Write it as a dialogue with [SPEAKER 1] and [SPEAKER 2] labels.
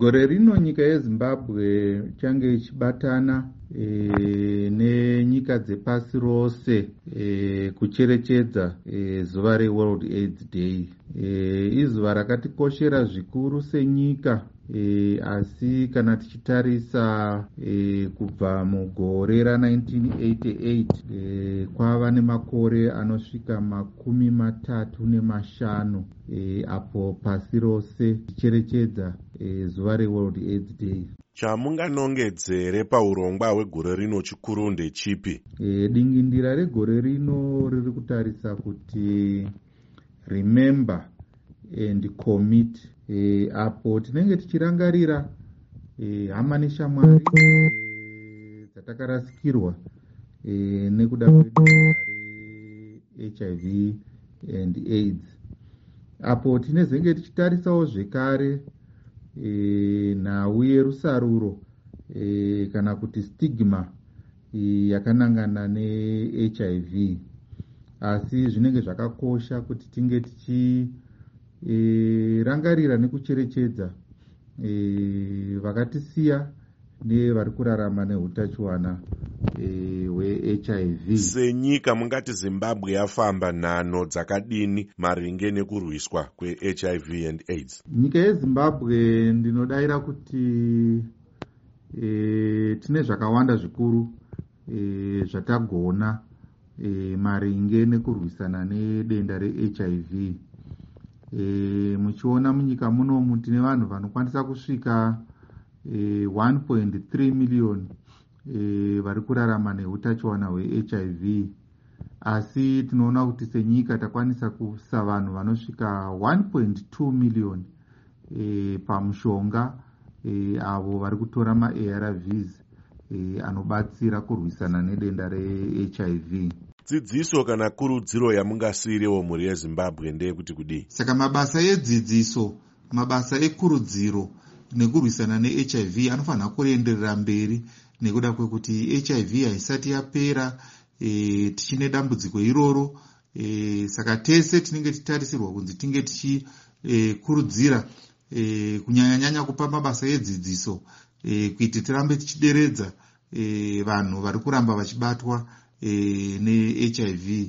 [SPEAKER 1] gore rino nyika yezimbabwe ichange ichibatana e, nenyika dzepasi rose e, kucherechedza e, zuva reworld aids day. E, izuva rakatikoshera zvikuru senyika e, asi kana tichitarisa e, kubva mugore ra1988 e, kwava nemakore anosvika makumi matatu nemashanu e, apo pasi rose ticherechedza e, zuva reworld aids day.
[SPEAKER 2] Chamunganongedzere paurongwa hwegore rino chikuru ndechipi?
[SPEAKER 1] E, dingindira regore rino riri kutarisa kuti remember and commit e, apo tinenge tichirangarira e, hama neshamwari e, dzatakarasikirwa e, nekuda kwedenda rehiv and aids. Apo tinezenge tichitarisawo zvekare e, nhau yerusaruro e, kana kuti stigma e, yakanangana nehiv asi zvinenge zvakakosha kuti tinge tichi e, rangarira nekucherechedza. E, vakatisiya nevari kurarama neutachiwana hwehiv e,
[SPEAKER 2] senyika mungati zimbabwe yafamba nhano dzakadini maringe nekurwiswa kwehiv and aids?
[SPEAKER 1] Nyika yezimbabwe ndinodayira kuti e, tine zvakawanda zvikuru e, zvatagona e, maringe nekurwisana nedenda rehiv e, muchiona munyika munomu tine vanhu vanokwanisa kusvika e, 1.3 miliyoni e, vari kurarama neutachiwana hwehiv asi tinoona kuti senyika takwanisa kusa vanhu vanosvika 1.2 miliyoni e, pamushonga e, avo vari kutora maarvs e, anobatsira kurwisana nedenda rehiv
[SPEAKER 2] dzidziso kana kurudziro yamungasiyirewo mhuri yezimbabwe ndeyekuti kudii?
[SPEAKER 1] Saka mabasa edzidziso mabasa ekurudziro nekurwisana nehiv anofanira kuenderera mberi nekuda kwekuti hiv haisati yapera e, tichine dambudziko iroro e, saka tese tinenge tichitarisirwa kunzi tinge tichikurudzira e, e, kunyanya-nyanya kupa mabasa edzidziso e, kuiti tirambe tichideredza e, vanhu vari kuramba vachibatwa e, nehiv